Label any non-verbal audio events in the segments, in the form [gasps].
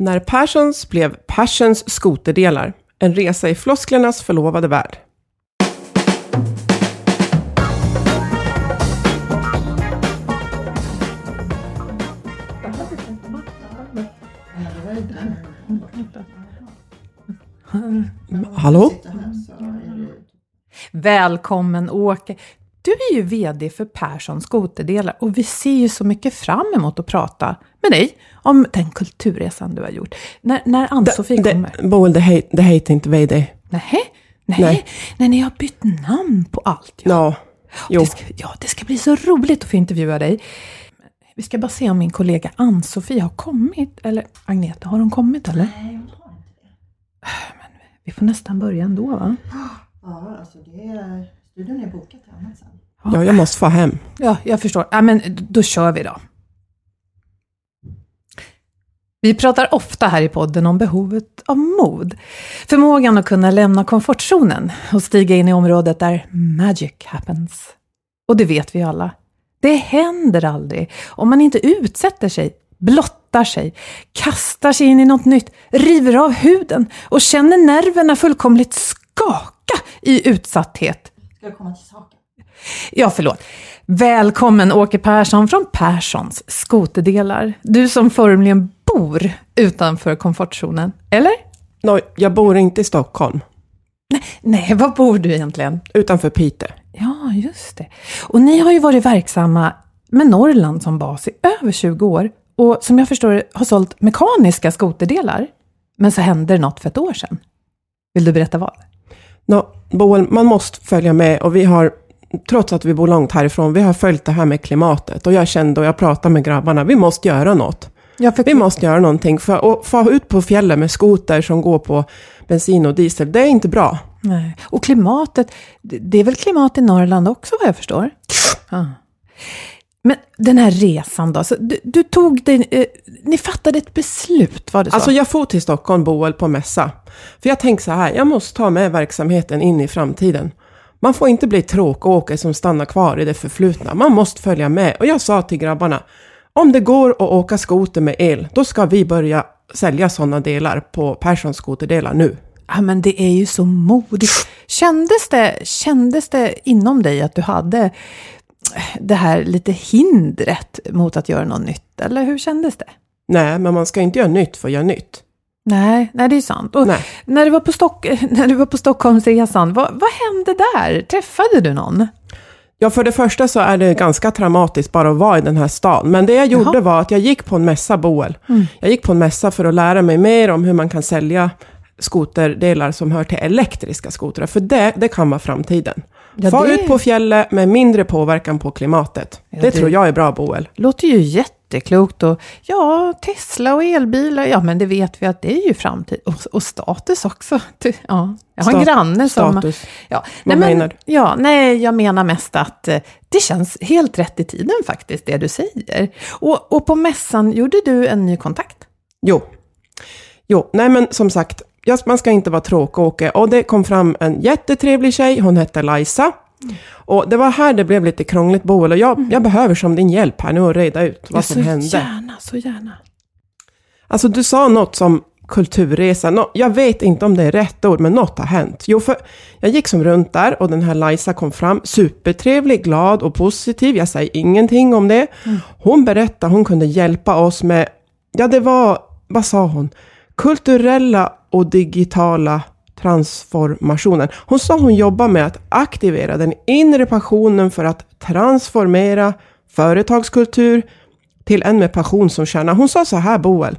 När Perssons blev Persons skoterdelar. En resa i flosklernas förlovade värld. Hallå? Välkommen Åke. Du är ju VD för Persson Skoterdelar och vi ser ju så mycket fram emot att prata med dig om den kulturresan du har gjort. När, när Ann-Sofie kommer. Det, Boel, det, he, det heter inte VD. Nej, nej, Nej. nej, ni har bytt namn på allt. Ja. Ja, jo. Det ska, ja, det ska bli så roligt att få intervjua dig. Vi ska bara se om min kollega Ann-Sofie har kommit. Eller Agneta, har hon kommit eller? Nej, hon har inte det. Men vi får nästan börja ändå va? Ja, alltså det är, studion är till annat sen. Ja, jag måste få hem. Ja, jag förstår. Ja, men då kör vi då. Vi pratar ofta här i podden om behovet av mod. Förmågan att kunna lämna komfortzonen och stiga in i området där magic happens. Och det vet vi alla. Det händer aldrig om man inte utsätter sig, blottar sig, kastar sig in i något nytt, river av huden och känner nerverna fullkomligt skaka i utsatthet. Ska jag komma till saken? Ja, förlåt. Välkommen Åke Persson från Perssons skoterdelar. Du som formligen bor utanför komfortzonen, eller? Nå, jag bor inte i Stockholm, Nej, var bor du egentligen? utanför Piteå. Ja, just det. Och ni har ju varit verksamma med Norrland som bas i över 20 år och som jag förstår har sålt mekaniska skoterdelar. Men så hände det något för ett år sedan. Vill du berätta vad? Nå, Boel, man måste följa med och vi har, trots att vi bor långt härifrån, vi har följt det här med klimatet. Och jag kände och jag pratade med grabbarna, vi måste göra något. Jag Vi måste göra någonting. För att få ut på fjället med skoter som går på bensin och diesel, det är inte bra. Nej. Och klimatet, det är väl klimat i Norrland också vad jag förstår? Ja. Men den här resan då, så du, du tog dig, eh, ni fattade ett beslut, var det så? Alltså jag får till Stockholm, Boel, på mässa. För jag tänkte så här, jag måste ta med verksamheten in i framtiden. Man får inte bli tråkåker som stannar kvar i det förflutna. Man måste följa med. Och jag sa till grabbarna, om det går att åka skoter med el, då ska vi börja sälja sådana delar på Perssons skoterdelar nu. Ja, men det är ju så modigt. Kändes det, kändes det inom dig att du hade det här lite hindret mot att göra något nytt? Eller hur kändes det? Nej, men man ska inte göra nytt för att göra nytt. Nej, nej det är sant. Och Nej. när du var på, Stock, [laughs] när du var på Stockholmsresan, vad, vad hände där? Träffade du någon? Ja, för det första så är det ganska traumatiskt bara att vara i den här stan. Men det jag gjorde Jaha. var att jag gick på en mässa, Boel. Jag gick på en mässa för att lära mig mer om hur man kan sälja skoterdelar som hör till elektriska skotrar. För det, det kan vara framtiden. Ja, Far det- ut på fjället med mindre påverkan på klimatet. Ja, det, det- tror jag är bra, Boel. Låter ju jätte, jätteklokt. Och ja, Tesla och elbilar, ja men det vet vi att det är ju framtid. Och, och status också. Ja, jag har en granne som... status. Ja, Vad nej, menar du? Ja, nej, jag menar mest att eh, det känns helt rätt i tiden faktiskt, det du säger. Och, och på mässan gjorde du en ny kontakt. Jo. Jo, nej men som sagt, just, man ska inte vara tråkåke. Och det kom fram en jättetrevlig tjej, hon hette Liza. Och det var här det blev lite krångligt, Boel. Och jag, jag behöver som din hjälp här nu att reda ut vad ja, som så hände. gärna, så gärna. Alltså du sa något som kulturresa. Nå, jag vet inte om det är rätt ord, men något har hänt. Jo, för jag gick som runt där och den här Liza kom fram. Supertrevlig, glad och positiv. Jag säger ingenting om det. Hon berättade hon kunde hjälpa oss med, ja det var, vad sa hon? Kulturella och digitala transformationen. Hon sa hon jobbar med att aktivera den inre passionen för att transformera företagskultur till en med passion som kärna. Hon sa så här, Boel.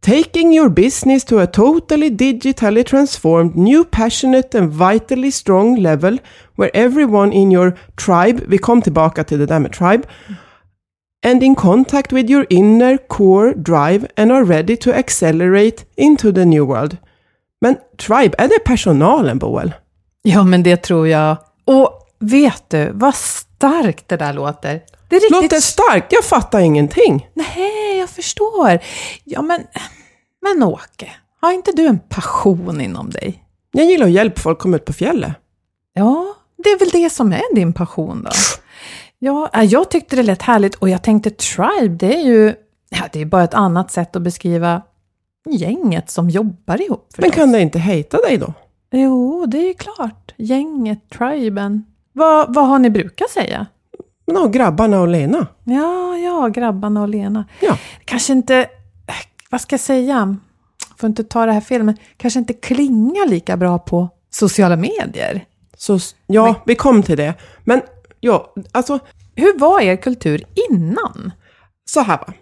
Taking your business to a totally digitally transformed, new passionate and vitally strong level where everyone in your tribe, vi kom tillbaka till det där med tribe, and in contact with your inner core drive and are ready to accelerate into the new world. Men tribe, är det personalen, Boel? Ja, men det tror jag. Och vet du, vad starkt det där låter. Det riktigt... Låter starkt, jag fattar ingenting. Nej, jag förstår. Ja, men, men Åke, har inte du en passion inom dig? Jag gillar att hjälpa folk komma ut på fjället. Ja, det är väl det som är din passion då? Ja, äh, jag tyckte det lät härligt och jag tänkte tribe, det är ju ja, det är bara ett annat sätt att beskriva gänget som jobbar ihop. Men förstås. kan det inte hejta dig då? Jo, det är ju klart. Gänget, triben. Vad, vad har ni brukat säga? Nå, grabbarna och Lena. Ja, ja, grabbarna och Lena. Ja. Kanske inte, eh, vad ska jag säga? Får inte ta det här fel, men kanske inte klingar lika bra på sociala medier. Så, ja, vi kom till det. Men ja, alltså Hur var er kultur innan? så här va.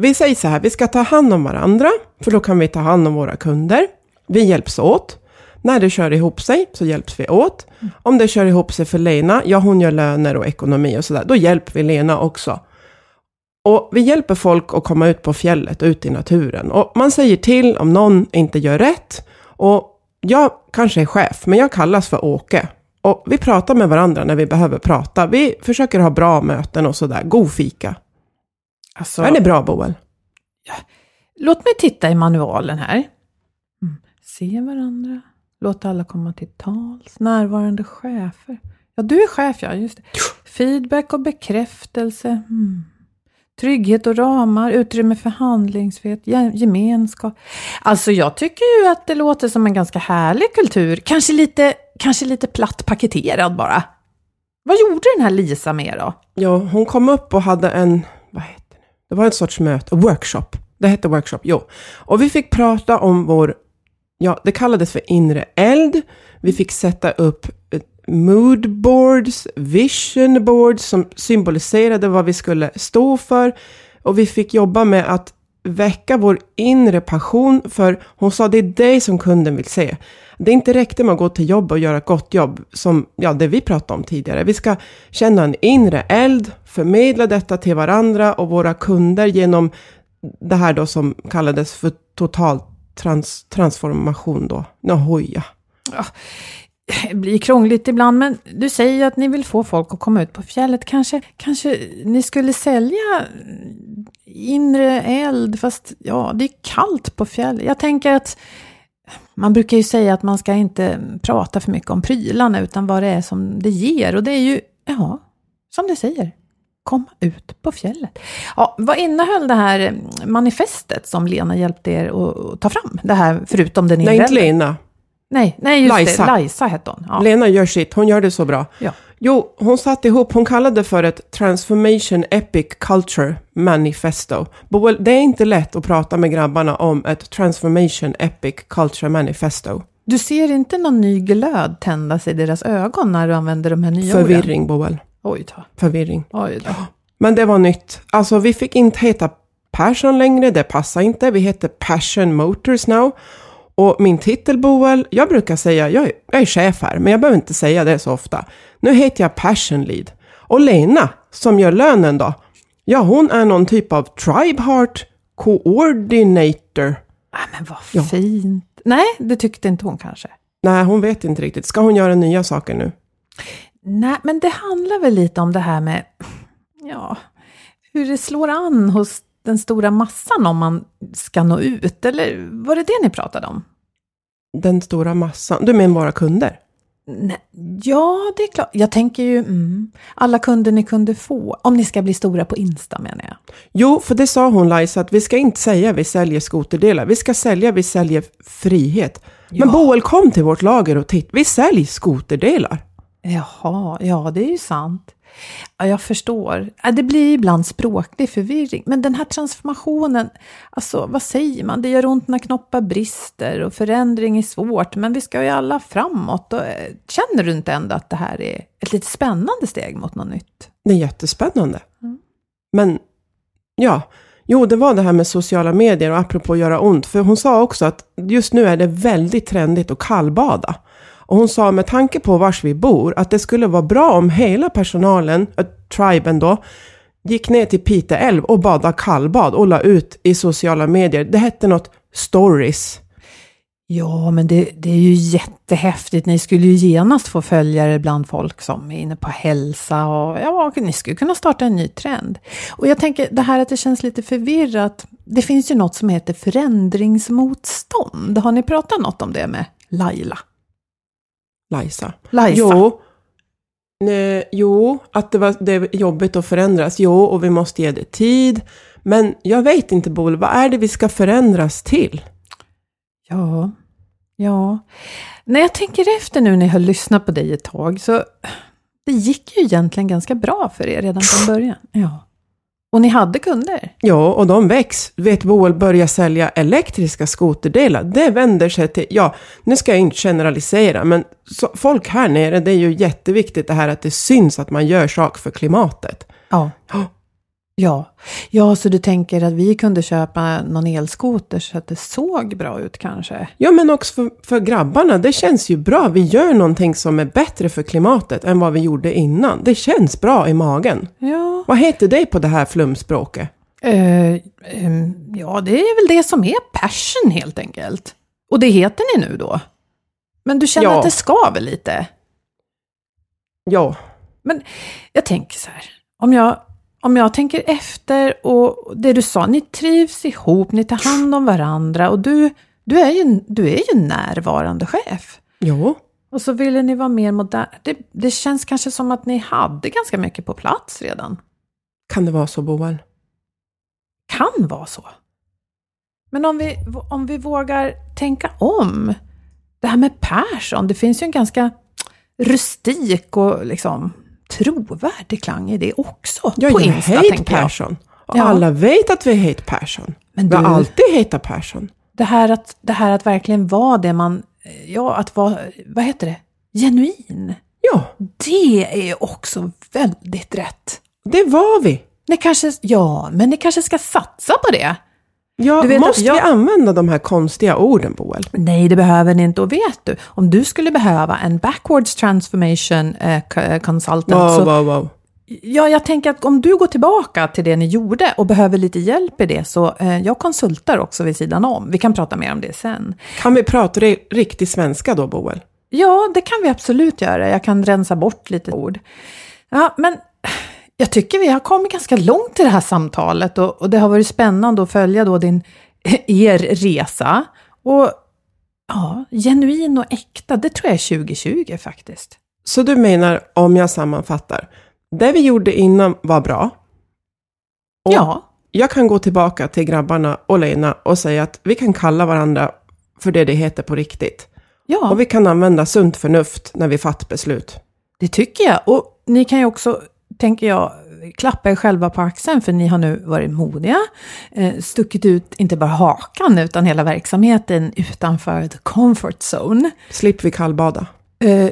Vi säger så här, vi ska ta hand om varandra, för då kan vi ta hand om våra kunder. Vi hjälps åt. När det kör ihop sig så hjälps vi åt. Om det kör ihop sig för Lena, ja hon gör löner och ekonomi och sådär, då hjälper vi Lena också. Och vi hjälper folk att komma ut på fjället och ut i naturen. Och man säger till om någon inte gör rätt. Och jag kanske är chef, men jag kallas för Åke. Och vi pratar med varandra när vi behöver prata. Vi försöker ha bra möten och sådär. God fika. Alltså, Är det bra, Boel? Låt mig titta i manualen här. Mm. Se varandra, låta alla komma till tals, närvarande chefer. Ja, du är chef, ja, just det. Feedback och bekräftelse. Mm. Trygghet och ramar, utrymme för handlingsfrihet, ge- gemenskap. Alltså, jag tycker ju att det låter som en ganska härlig kultur. Kanske lite, kanske lite platt paketerad bara. Vad gjorde den här Lisa med då? Ja, hon kom upp och hade en, vad det? Var en sorts möte, workshop. Det hette workshop, jo. Och vi fick prata om vår, ja, det kallades för inre eld. Vi fick sätta upp moodboards, mood boards, vision boards som symboliserade vad vi skulle stå för. Och vi fick jobba med att väcka vår inre passion, för hon sa det är dig som kunden vill se. Det är inte räckte med att gå till jobb och göra ett gott jobb, som ja, det vi pratade om tidigare. Vi ska känna en inre eld, förmedla detta till varandra och våra kunder genom det här då som kallades för total trans transformation då. Nahoja. Ja, [laughs] blir krångligt ibland, men du säger ju att ni vill få folk att komma ut på fjället. Kanske, kanske ni skulle sälja inre eld, fast ja, det är kallt på fjället. Jag tänker att man brukar ju säga att man ska inte prata för mycket om prylarna, utan vad det är som det ger. Och det är ju, ja, som du säger, komma ut på fjället. Ja, vad innehöll det här manifestet som Lena hjälpte er att ta fram? Det här, förutom den inre Nej, inte? Lena. Nej, nej just Liza. det. Liza hette hon. Ja. Lena gör sitt, hon gör det så bra. Ja. Jo, hon satte ihop, hon kallade det för ett Transformation Epic Culture Manifesto. Boel, det är inte lätt att prata med grabbarna om ett Transformation Epic Culture Manifesto. Du ser inte någon ny glöd tändas i deras ögon när du använder de här nya orden? Förvirring, Boel. Oj då. Förvirring. Oj då. Men det var nytt. Alltså, vi fick inte heta Passion längre, det passar inte. Vi heter Passion Motors now. Och min titel, Boel, jag brukar säga, jag är, jag är chef här, men jag behöver inte säga det så ofta. Nu heter jag Passion Lead. Och Lena, som gör lönen då, Ja, hon är någon typ av Tribe Heart Coordinator. Ah, men vad Ja. fint. Nej, det tyckte inte hon kanske. Nej, hon vet inte riktigt. Ska hon göra nya saker nu? Nej, men det handlar väl lite om det här med ja, hur det slår an hos den stora massan om man ska nå ut. Eller var det det ni pratade om? Den stora massan. Du menar våra kunder? Nej, ja, det är klart. Jag tänker ju mm, alla kunder ni kunde få. Om ni ska bli stora på Insta menar jag. Jo, för det sa hon Liza, att vi ska inte säga vi säljer skoterdelar. Vi ska sälja, vi säljer frihet. Men Ja. Boel, kom till vårt lager och titta. Vi säljer skoterdelar. Jaha, ja det är ju sant. Ja, jag förstår. Det blir ibland språklig förvirring. Men den här transformationen, alltså vad säger man? Det gör ont när knoppar brister och förändring är svårt. Men vi ska ju alla framåt. Och, eh, känner du inte ändå att det här är ett lite spännande steg mot något nytt? Det är jättespännande. Mm. Men, ja. Jo, det var det här med sociala medier och apropå göra ont. För hon sa också att just nu är det väldigt trendigt att kallbada. Och hon sa med tanke på vars vi bor att det skulle vara bra om hela personalen, äh, triben då, gick ner till Pite älv och badade kallbad och la ut i sociala medier. Det hette något stories. Ja, men det, det är ju jättehäftigt. Ni skulle ju genast få följare bland folk som är inne på hälsa och ja, ni skulle kunna starta en ny trend. Och jag tänker det här att det känns lite förvirrat. Det finns ju något som heter förändringsmotstånd. Har ni pratat något om det med Laila? Liza. Liza? Jo, eh, jo, att det, var, det är jobbigt att förändras. Jo, och vi måste ge det tid. Men jag vet inte, Bol, vad är det vi ska förändras till? Ja, ja. När jag tänker efter nu när jag har lyssnat på dig ett tag så det gick ju egentligen ganska bra för er redan från början. Ja. Och ni hade kunder. Ja, och de väcks. Vet Boel börja sälja elektriska skoterdelar. Det vänder sig till, ja, nu ska jag inte generalisera, men så, folk här nere, det är ju jätteviktigt det här att det syns att man gör sak för klimatet. Ja. Ja. ja, så du tänker att vi kunde köpa någon elskoter så att det såg bra ut kanske? Ja, men också för, för grabbarna, det känns ju bra. Vi gör någonting som är bättre för klimatet än vad vi gjorde innan. Det känns bra i magen. Ja. Vad heter det på det här flumspråket? Eh, ehm, ja, det är väl det som är passion helt enkelt. Och det heter ni nu då? Men du känner Ja. att det skaver lite? Ja, Men jag tänker så här, om jag, om jag tänker efter och det du sa, ni trivs ihop, ni tar hand om varandra och du, du, är, ju, du är ju närvarande chef. jo, Och så ville ni vara mer modern. Det, det känns kanske som att ni hade ganska mycket på plats redan. kan det vara så Boel? Kan vara så. Men om vi, om vi vågar tänka om. Det här med Persson, det finns ju en ganska rustik och liksom trovärdig klang i det också. Ja, på jag Insta, jag. Persson. Och Ja. alla vet att vi heter Persson. Men Vi har du- alltid hetat Persson. Det här, att, det här att verkligen vara det man, ja, att vara, vad heter det, genuin. Ja, Det är också väldigt rätt. det var vi. Ni kanske, ja, men ni kanske ska satsa på det. Ja, måste jag- vi använda de här konstiga orden Boel? Nej, det behöver ni inte. Och vet du, om du skulle behöva en backwards transformation eh, co- consultant, Wow, så wow, wow. ja, jag tänker att om du går tillbaka till det ni gjorde och behöver lite hjälp i det, så eh, jag konsultar också vid sidan om. Vi kan prata mer om det sen. Kan vi prata ri- riktig svenska då Boel? Ja, det kan vi absolut göra. Jag kan rensa bort lite ord. Ja, men jag tycker vi har kommit ganska långt i det här samtalet och, och det har varit spännande att följa då din, [laughs] er resa. Och ja, genuin och äkta, det tror jag är 2020 faktiskt. Så du menar, om jag sammanfattar, det vi gjorde innan var bra. Och Ja, Jag kan gå tillbaka till grabbarna och Lena och säga att vi kan kalla varandra för det det heter på riktigt. ja Och vi kan använda sunt förnuft när vi fattar beslut. det tycker jag. Och ni kan ju också, tänker jag, klappa er själva på axeln för ni har nu varit modiga, eh, stuckit ut inte bara hakan utan hela verksamheten utanför the comfort zone. Slipper vi kallbada. Eh,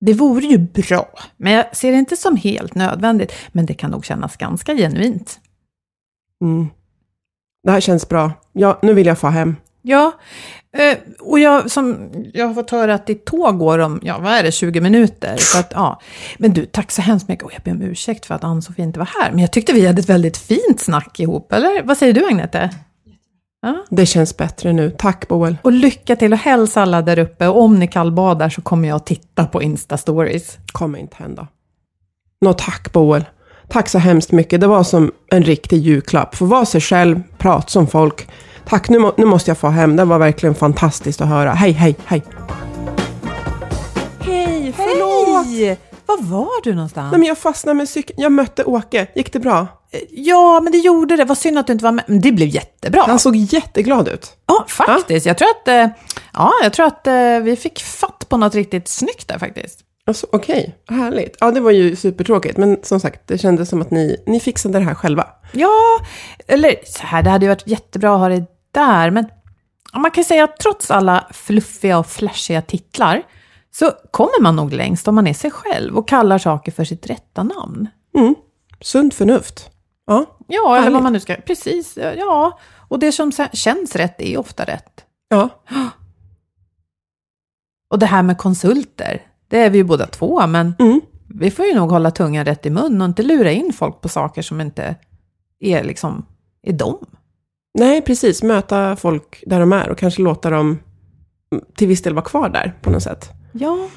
det vore ju bra, men jag ser det inte som helt nödvändigt. Men det kan nog kännas ganska genuint. Mm. Det här känns bra. Ja, nu vill jag få hem. Ja, eh, och jag, som, jag har fått höra att ditt tåg går om, ja vad är det, 20 minuter. Så att, ja. Men du, tack så hemskt mycket. Och jag ber om ursäkt för att Ann-Sofie inte var här. Men jag tyckte vi hade ett väldigt fint snack ihop, eller? Vad säger du Agnete? Ja. Det känns bättre nu. Tack Boel. Och lycka till och hälsa alla där uppe. Och om ni kallbadar så kommer jag att titta på Insta-stories. Kommer inte hända. Nå tack Boel. Tack så hemskt mycket. Det var som en riktig julklapp. Få vara sig själv, prata som folk. Tack, nu, nu måste jag få hem. Det var verkligen fantastiskt att höra. Hej, hej, hej. Hej, förlåt! Hej! Var var du någonstans? Nej, men jag fastnade med cykeln. Jag mötte Åke. Gick det bra? Ja, men det gjorde det. Vad synd att du inte var med. Men det blev jättebra. Han såg jätteglad ut. Ja, faktiskt. Ja. Jag tror att, eh, ja, jag tror att eh, vi fick fatt på något riktigt snyggt där faktiskt. Alltså, Okej, okay. härligt. Ja, det var ju supertråkigt. Men som sagt, det kändes som att ni, ni fixade det här själva. Ja, eller så här, det hade ju varit jättebra att ha det där. Men man kan säga att trots alla fluffiga och flashiga titlar så kommer man nog längst om man är sig själv och kallar saker för sitt rätta namn. Mm. Sunt förnuft. Ja, ja eller vad man nu ska... Precis, ja. Och det som känns rätt är ofta rätt. Ja. [gasps] Och det här med konsulter, det är vi ju båda två, men mm. vi får ju nog hålla tungan rätt i mun och inte lura in folk på saker som inte är liksom, är dem. Nej, precis. Möta folk där de är och kanske låta dem till viss del vara kvar där på något sätt. Ja.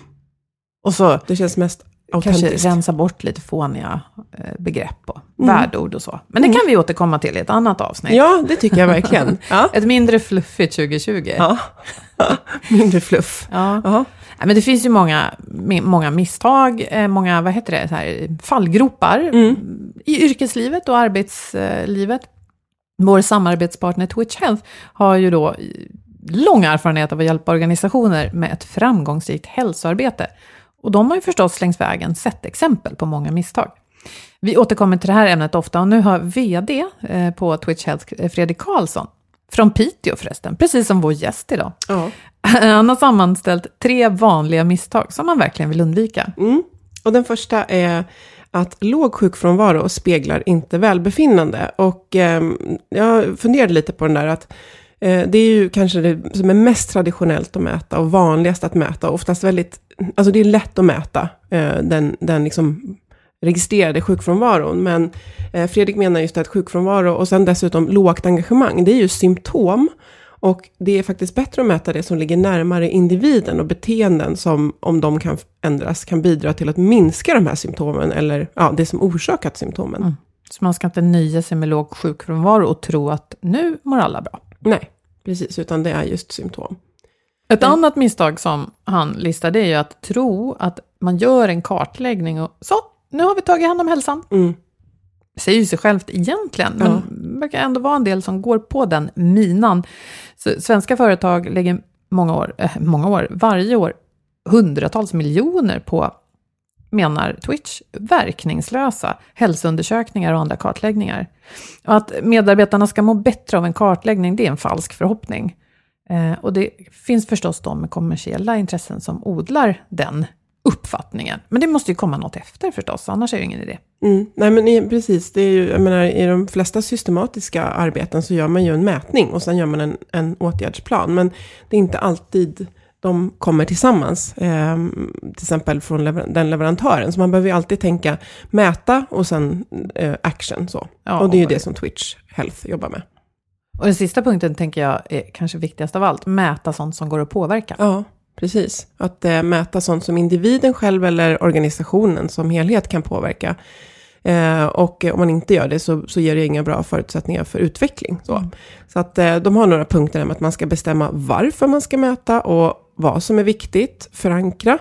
Och så det känns mest kanske rensa bort lite fåniga eh, begrepp och mm. värdeord och så. Men det mm. kan vi återkomma till i ett annat avsnitt. Ja, det tycker jag verkligen. [laughs] Ja. ett mindre fluffigt 2020. Ja, [laughs] mindre fluff. Ja. ja. Men det finns ju många, många misstag, eh, många vad heter det, så här, fallgropar mm. i yrkeslivet och arbetslivet. Vår samarbetspartner Twitch Health har ju då lång erfarenhet av att hjälpa organisationer med ett framgångsrikt hälsoarbete. Och de har ju förstås längs vägen sett exempel på många misstag. Vi återkommer till det här ämnet ofta och nu har VD eh, på Twitch Health, eh, Fredrik Karlsson, från Piteå förresten, precis som vår gäst idag. Ja. [laughs] Han har sammanställt tre vanliga misstag som man verkligen vill undvika. Mm. Och den första är att låg sjukfrånvaro speglar inte välbefinnande. Och eh, jag funderade lite på den där att eh, det är ju kanske det som är mest traditionellt att mäta och vanligast att mäta. Oftast väldigt, alltså det är lätt att mäta eh, den, den liksom registrerade sjukfrånvaron. Men eh, Fredrik menar just att sjukfrånvaro och sen dessutom lågt engagemang, det är ju symptom. Och det är faktiskt bättre att mäta det som ligger närmare individen och beteenden som, om de kan ändras, kan bidra till att minska de här symptomen eller ja, det som orsakat symptomen. Mm. Så man ska inte nöja sig med låg sjukfrånvaro och tro att nu mår alla bra? Nej, precis, utan det är just symptom. Ett mm. annat misstag som han listade är ju att tro att man gör en kartläggning och så, nu har vi tagit hand om hälsan. Mm. Det säger ju sig självt egentligen, ja verkar ändå vara en del som går på den minan. Så svenska företag lägger många år, äh, många år, varje år hundratals miljoner på, menar Twitch, verkningslösa hälsoundersökningar och andra kartläggningar. Och att medarbetarna ska må bättre av en kartläggning, det är en falsk förhoppning. Eh, och det finns förstås de med kommersiella intressen som odlar den uppfattningen. Men det måste ju komma något efter förstås, annars är det ingen idé. Mm. Nej men precis, det är ju, jag menar, i de flesta systematiska arbeten så gör man ju en mätning och sen gör man en, en åtgärdsplan. Men det är inte alltid de kommer tillsammans, eh, till exempel från lever den leverantören. Så man behöver ju alltid tänka mäta och sen eh, action. Så. Ja, och det är ju det som Twitch Health jobbar med. Och den sista punkten tänker jag är kanske viktigast av allt, mäta sånt som går att påverka. Ja, Precis, att eh, mäta sånt som individen själv eller organisationen som helhet kan påverka. Eh, och om man inte gör det så, så ger det inga bra förutsättningar för utveckling. Så, mm. så att eh, de har några punkter om att man ska bestämma varför man ska mäta och vad som är viktigt, förankra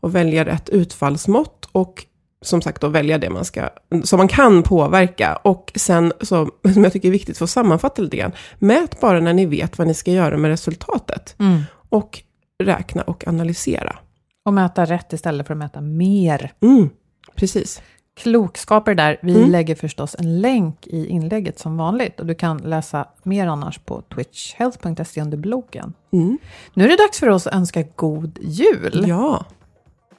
och välja rätt utfallsmått och som sagt då välja det man ska, som man kan påverka. Och sen, så, [laughs] som jag tycker är viktigt för att sammanfatta lite grann, mät bara när ni vet vad ni ska göra med resultatet. Mm. Och räkna och analysera. Och mäta rätt istället för att mäta mer. Mm, precis. Klokskaper där. Vi mm. lägger förstås en länk i inlägget som vanligt. Och du kan läsa mer annars på twitchhealth.se under bloggen. Mm. Nu är det dags för oss att önska god jul. Ja.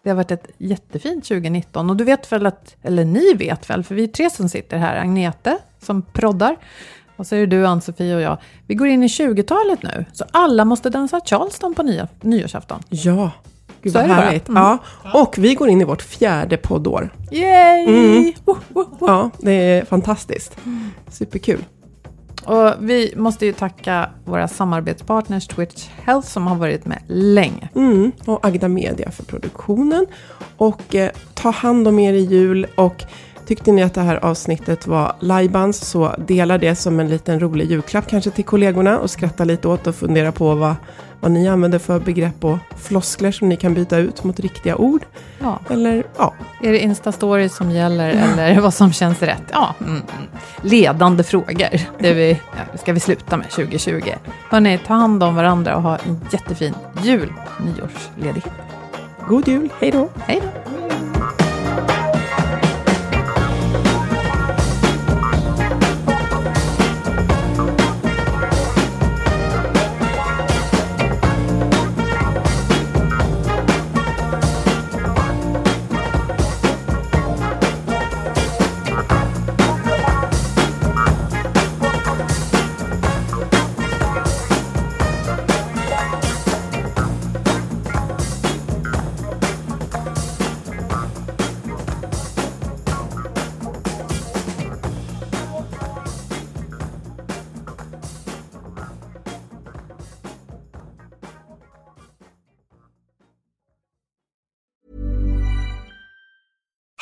Det har varit ett jättefint 2019 och du vet väl att, eller ni vet väl, för vi är tre som sitter här, Agnete som proddar, Och så är det du, Ann-Sofie och jag. Vi går in i 20-talet nu, så alla måste dansa Charleston på nya, nyårsafton. Ja, gud Så vad härligt. Mm. Ja. Och vi går in i vårt fjärde poddår. Yay! Mm. Wo, wo, wo. Ja, det är fantastiskt. Superkul. Och vi måste ju tacka våra samarbetspartners Twitch Health som har varit med länge. Mm. Och Agda Media för produktionen. Och eh, ta hand om er i jul. Och tyckte ni att det här avsnittet var lajbans så dela det som en liten rolig julklapp kanske till kollegorna och skratta lite åt och fundera på vad, vad ni använder för begrepp och floskler som ni kan byta ut mot riktiga ord. Ja. Eller ja, Är det Insta-stories som gäller eller vad som känns rätt? Ja, mm, mm. ledande frågor. Det vi, ja, ska vi sluta med 2020. Hörni, ta hand om varandra och ha en jättefin jul, nyårsledighet. god jul, hej då! Hej då!